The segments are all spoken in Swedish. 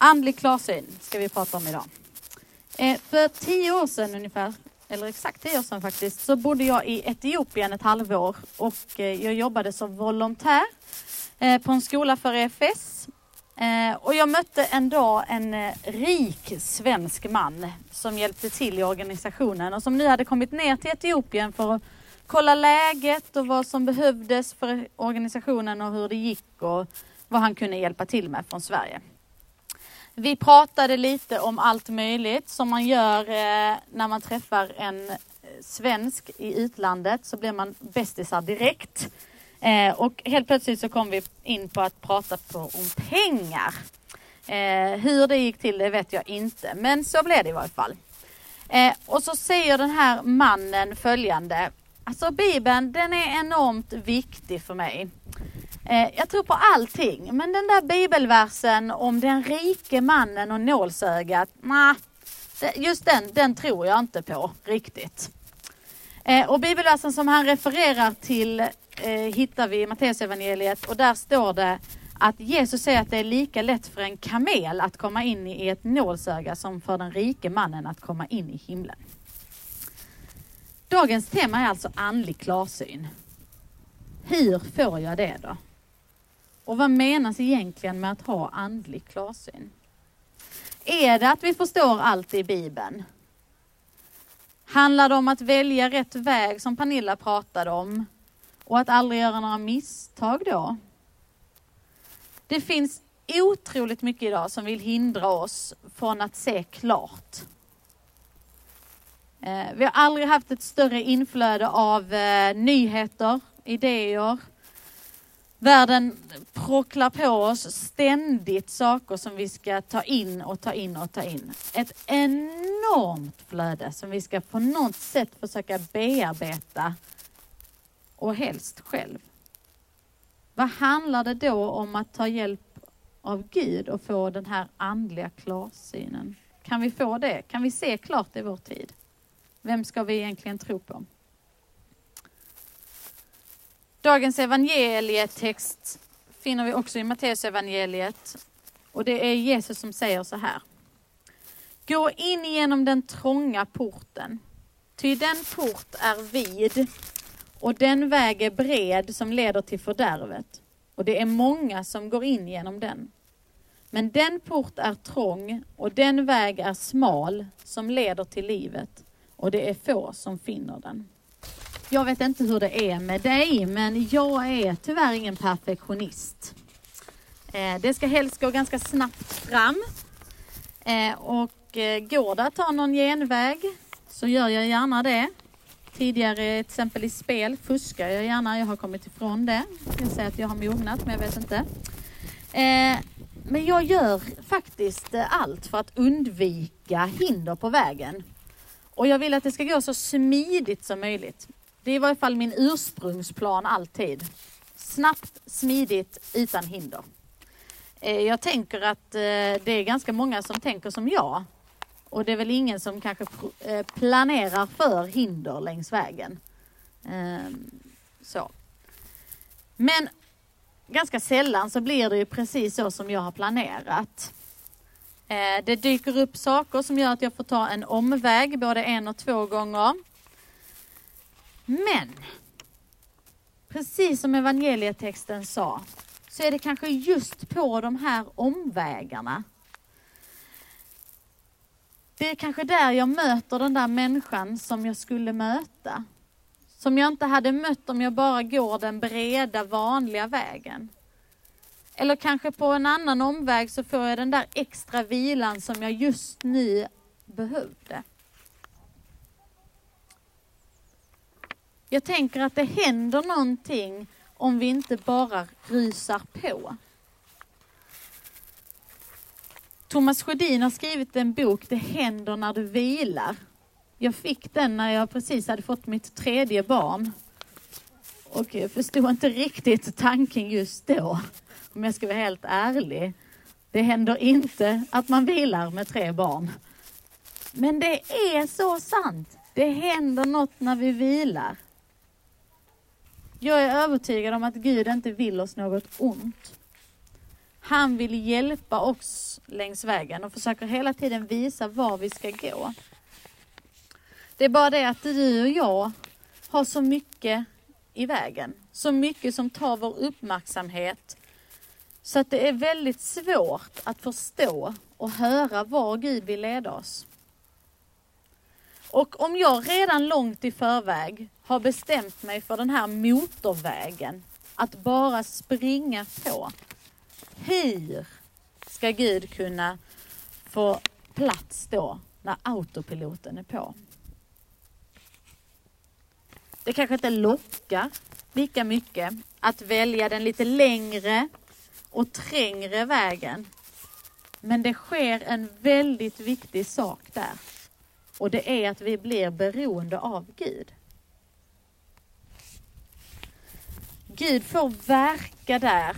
Andlig klarsyn ska vi prata om idag. Eh, för tio år sedan ungefär, eller exakt tio år sedan faktiskt, så bodde jag i Etiopien ett halvår och eh, jag jobbade som volontär eh, på en skola för EFS. Och jag mötte en dag en rik svensk man som hjälpte till i organisationen och som nu hade kommit ner till Etiopien för att kolla läget och vad som behövdes för organisationen och hur det gick och vad han kunde hjälpa till med från Sverige. Vi pratade lite om allt möjligt som man gör eh, när man träffar en svensk i utlandet så blir man bästisar direkt. Eh, och helt plötsligt så kom vi in på att prata på, om pengar. Eh, hur det gick till det vet jag inte, men så blev det i varje fall. Eh, och så säger den här mannen följande. Alltså Bibeln, den är enormt viktig för mig. Eh, jag tror på allting, men den där bibelversen om den rike mannen och nålsögat, nah, just den, den tror jag inte på riktigt. Eh, och bibelversen som han refererar till eh, hittar vi i Matteusevangeliet och där står det att Jesus säger att det är lika lätt för en kamel att komma in i ett nålsöga som för den rike mannen att komma in i himlen. Dagens tema är alltså andlig klarsyn. Hur får jag det då? Och vad menas egentligen med att ha andlig klarsyn? Är det att vi förstår allt i Bibeln? Handlar det om att välja rätt väg som Pernilla pratade om och att aldrig göra några misstag då? Det finns otroligt mycket idag som vill hindra oss från att se klart. Eh, vi har aldrig haft ett större inflöde av eh, nyheter, idéer, Världen procklar på oss ständigt saker som vi ska ta in och ta in och ta in. Ett enormt flöde som vi ska på något sätt försöka bearbeta och helst själv. Vad handlar det då om att ta hjälp av Gud och få den här andliga klarsynen? Kan vi få det? Kan vi se klart i vår tid? Vem ska vi egentligen tro på? Dagens evangelietext finner vi också i Matteus evangeliet och det är Jesus som säger så här. Gå in genom den trånga porten, ty den port är vid och den väg är bred som leder till fördärvet och det är många som går in genom den. Men den port är trång och den väg är smal som leder till livet och det är få som finner den. Jag vet inte hur det är med dig, men jag är tyvärr ingen perfektionist. Eh, det ska helst gå ganska snabbt fram. Eh, och eh, går det att ta någon genväg så gör jag gärna det. Tidigare till exempel i spel fuskar jag gärna. Jag har kommit ifrån det. Jag säger att jag har mognat, men jag vet inte. Men jag gör faktiskt allt för att undvika hinder på vägen. Och jag vill att det ska gå så smidigt som möjligt. Det är i varje fall min ursprungsplan alltid. Snabbt, smidigt, utan hinder. Eh, jag tänker att eh, det är ganska många som tänker som jag. Och det är väl ingen som kanske eh, planerar för hinder längs vägen. Ehm, så. Men ganska sällan så blir det ju precis så som jag har planerat. Eh, det dyker upp saker som gör att jag får ta en omväg både en och två gånger. Men, precis som evangelietexten sa, så är det kanske just på de här omvägarna det är kanske där jag möter den där människan som jag skulle möta. Som jag inte hade mött om jag bara går den breda vanliga vägen. Eller kanske på en annan omväg så får jag den där extra vilan som jag just nu behövde. Jag tänker att det händer någonting om vi inte bara rusar på. Thomas Sjödin har skrivit en bok, Det händer när du vilar. Jag fick den när jag precis hade fått mitt tredje barn. Och jag förstod inte riktigt tanken just då, om jag ska vara helt ärlig. Det händer inte att man vilar med tre barn. Men det är så sant. Det händer något när vi vilar. Jag är övertygad om att Gud inte vill oss något ont. Han vill hjälpa oss längs vägen och försöker hela tiden visa var vi ska gå. Det är bara det att du och jag har så mycket i vägen. Så mycket som tar vår uppmärksamhet. Så att det är väldigt svårt att förstå och höra var Gud vill leda oss. Och om jag redan långt i förväg har bestämt mig för den här motorvägen att bara springa på. Hur ska Gud kunna få plats då när autopiloten är på? Det kanske inte lockar lika mycket att välja den lite längre och trängre vägen. Men det sker en väldigt viktig sak där. Och det är att vi blir beroende av Gud. Gud får verka där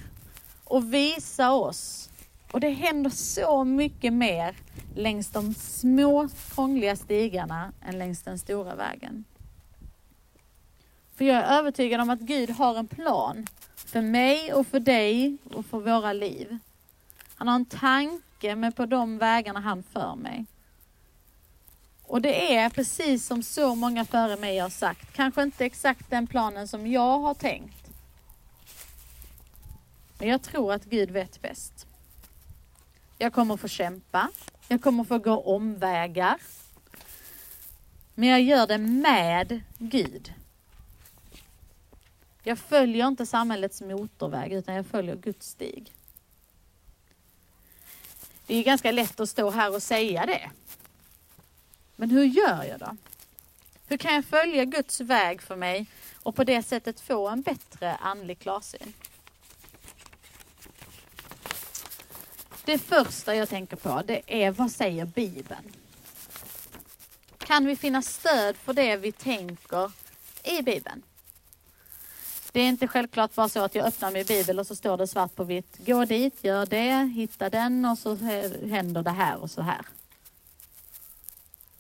och visa oss. Och det händer så mycket mer längs de små krångliga stigarna än längs den stora vägen. För jag är övertygad om att Gud har en plan för mig och för dig och för våra liv. Han har en tanke med på de vägarna han för mig. Och det är precis som så många före mig har sagt, kanske inte exakt den planen som jag har tänkt. Men jag tror att Gud vet bäst. Jag kommer få kämpa, jag kommer få gå omvägar. Men jag gör det med Gud. Jag följer inte samhällets motorväg utan jag följer Guds stig. Det är ganska lätt att stå här och säga det. Men hur gör jag då? Hur kan jag följa Guds väg för mig och på det sättet få en bättre andlig klarsyn? Det första jag tänker på det är vad säger Bibeln? Kan vi finna stöd för det vi tänker i Bibeln? Det är inte självklart bara så att jag öppnar min bibel och så står det svart på vitt. Gå dit, gör det, hitta den och så händer det här och så här.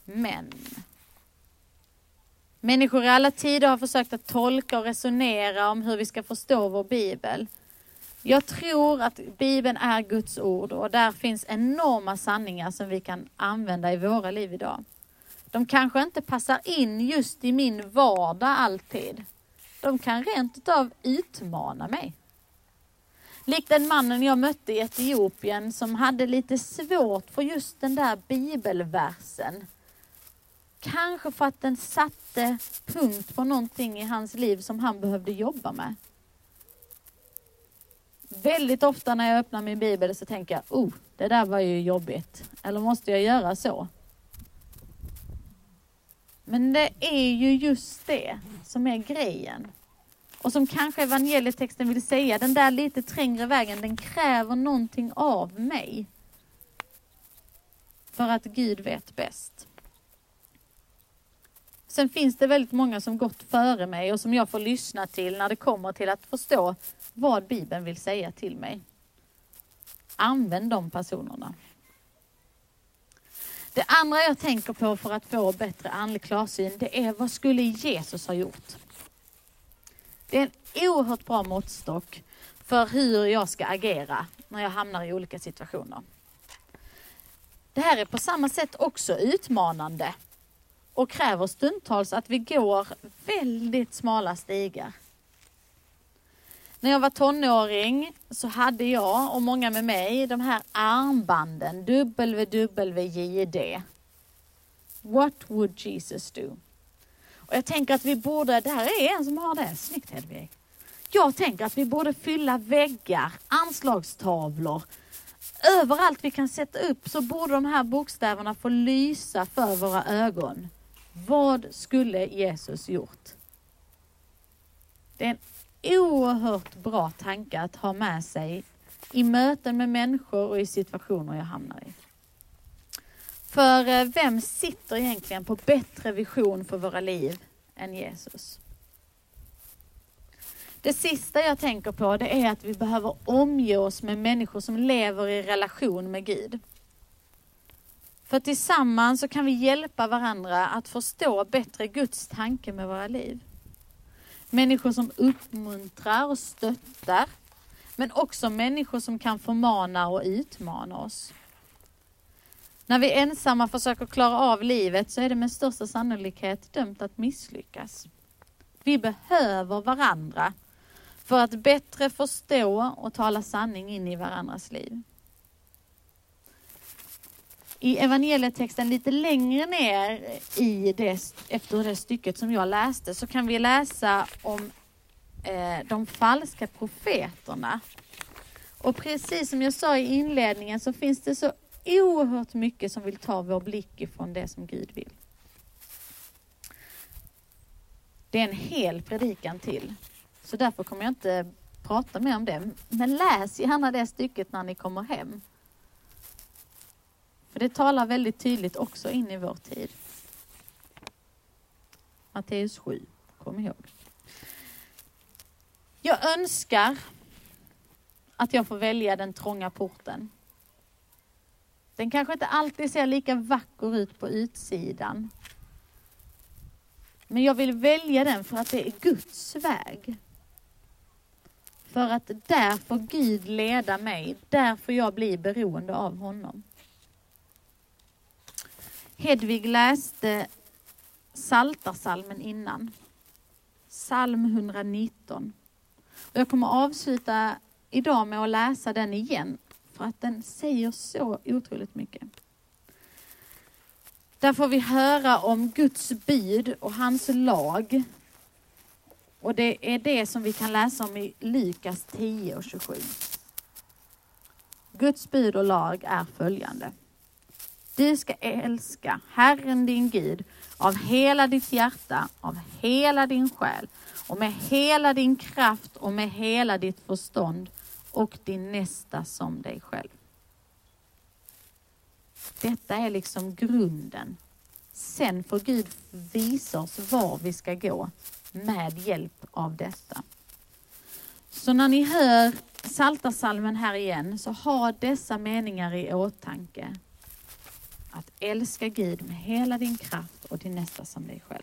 Men människor i alla tider har försökt att tolka och resonera om hur vi ska förstå vår bibel. Jag tror att Bibeln är Guds ord och där finns enorma sanningar som vi kan använda i våra liv idag. De kanske inte passar in just i min vardag alltid. De kan rent utav utmana mig. Likt den mannen jag mötte i Etiopien som hade lite svårt för just den där bibelversen. Kanske för att den satte punkt på någonting i hans liv som han behövde jobba med. Väldigt ofta när jag öppnar min bibel så tänker jag, oh, det där var ju jobbigt. Eller måste jag göra så? Men det är ju just det som är grejen. Och som kanske evangelietexten vill säga, den där lite trängre vägen, den kräver någonting av mig. För att Gud vet bäst. Sen finns det väldigt många som gått före mig och som jag får lyssna till när det kommer till att förstå vad Bibeln vill säga till mig. Använd de personerna. Det andra jag tänker på för att få bättre andlig klarsyn, det är vad skulle Jesus ha gjort? Det är en oerhört bra måttstock för hur jag ska agera när jag hamnar i olika situationer. Det här är på samma sätt också utmanande och kräver stundtals att vi går väldigt smala stigar. När jag var tonåring så hade jag och många med mig de här armbanden WWJD. What would Jesus do? Och jag tänker att vi borde, det här är en som har det, snyggt Hedvig. Jag tänker att vi borde fylla väggar, anslagstavlor, överallt vi kan sätta upp så borde de här bokstäverna få lysa för våra ögon. Vad skulle Jesus gjort? Det är en oerhört bra tanke att ha med sig i möten med människor och i situationer jag hamnar i. För eh, vem sitter egentligen på bättre vision för våra liv än Jesus? Det sista jag tänker på det är att vi behöver omge oss med människor som lever i relation med Gud. För tillsammans så kan vi hjälpa varandra att förstå bättre Guds tanke med våra liv. Människor som uppmuntrar och stöttar. Men också människor som kan förmana och utmana oss. När vi ensamma försöker klara av livet så är det med största sannolikhet dömt att misslyckas. Vi behöver varandra för att bättre förstå och tala sanning in i varandras liv. I evangelietexten lite längre ner i det, efter det stycket som jag läste så kan vi läsa om eh, de falska profeterna. Och precis som jag sa i inledningen så finns det så oerhört mycket som vill ta vår blick ifrån det som Gud vill. Det är en hel predikan till. Så därför kommer jag inte prata mer om det. Men läs gärna det stycket när ni kommer hem. För det talar väldigt tydligt också in i vår tid. Matteus 7, kom ihåg. Jag önskar att jag får välja den trånga porten. Den kanske inte alltid ser lika vacker ut på utsidan. Men jag vill välja den för att det är Guds väg. För att där får Gud leda mig, där får jag bli beroende av honom. Hedvig läste Saltarsalmen innan. Psalm 119. Och jag kommer avsluta idag med att läsa den igen, för att den säger så otroligt mycket. Där får vi höra om Guds bud och hans lag. Och det är det som vi kan läsa om i Lukas 10 och 27. Guds bud och lag är följande. Du ska älska Herren din Gud av hela ditt hjärta, av hela din själ och med hela din kraft och med hela ditt förstånd och din nästa som dig själv. Detta är liksom grunden. Sen får Gud visa oss var vi ska gå med hjälp av detta. Så när ni hör Saltarsalmen här igen, så ha dessa meningar i åtanke. Att älska Gud med hela din kraft och din nästa som dig själv.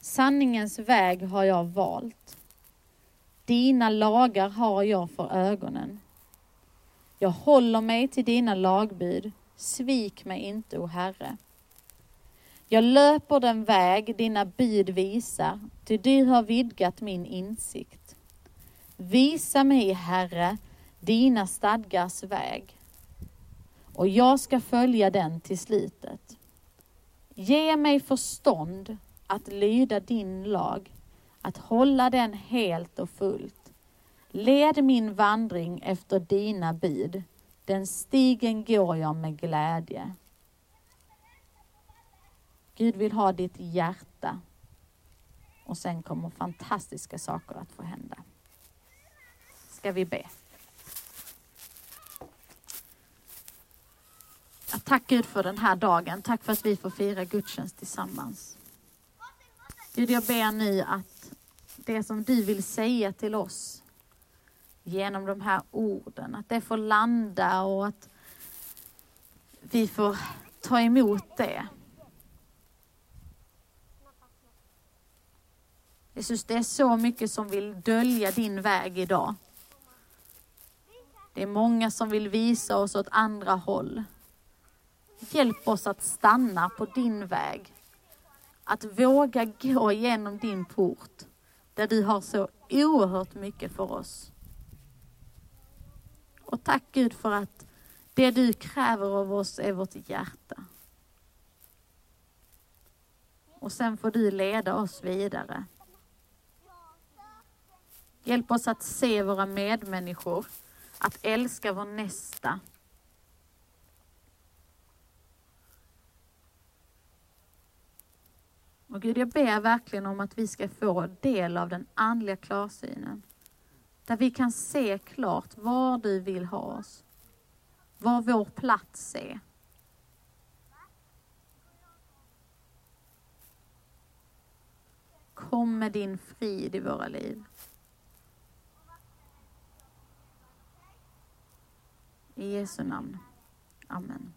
Sanningens väg har jag valt. Dina lagar har jag för ögonen. Jag håller mig till dina lagbud. Svik mig inte, o Herre. Jag löper den väg dina bud visar, ty du har vidgat min insikt. Visa mig, Herre, dina stadgars väg och jag ska följa den till slutet. Ge mig förstånd att lyda din lag, att hålla den helt och fullt. Led min vandring efter dina bud, den stigen går jag med glädje. Gud vill ha ditt hjärta och sen kommer fantastiska saker att få hända. Ska vi be? Tack Gud för den här dagen. Tack för att vi får fira gudstjänst tillsammans. Gud, jag ber nu att det som du vill säga till oss genom de här orden, att det får landa och att vi får ta emot det. Jesus, det är så mycket som vill dölja din väg idag. Det är många som vill visa oss åt andra håll. Hjälp oss att stanna på din väg. Att våga gå igenom din port där du har så oerhört mycket för oss. Och tack Gud för att det du kräver av oss är vårt hjärta. Och sen får du leda oss vidare. Hjälp oss att se våra medmänniskor, att älska vår nästa Och Gud, jag ber verkligen om att vi ska få del av den andliga klarsynen. Där vi kan se klart var du vill ha oss. Var vår plats är. Kom med din frid i våra liv. I Jesu namn. Amen.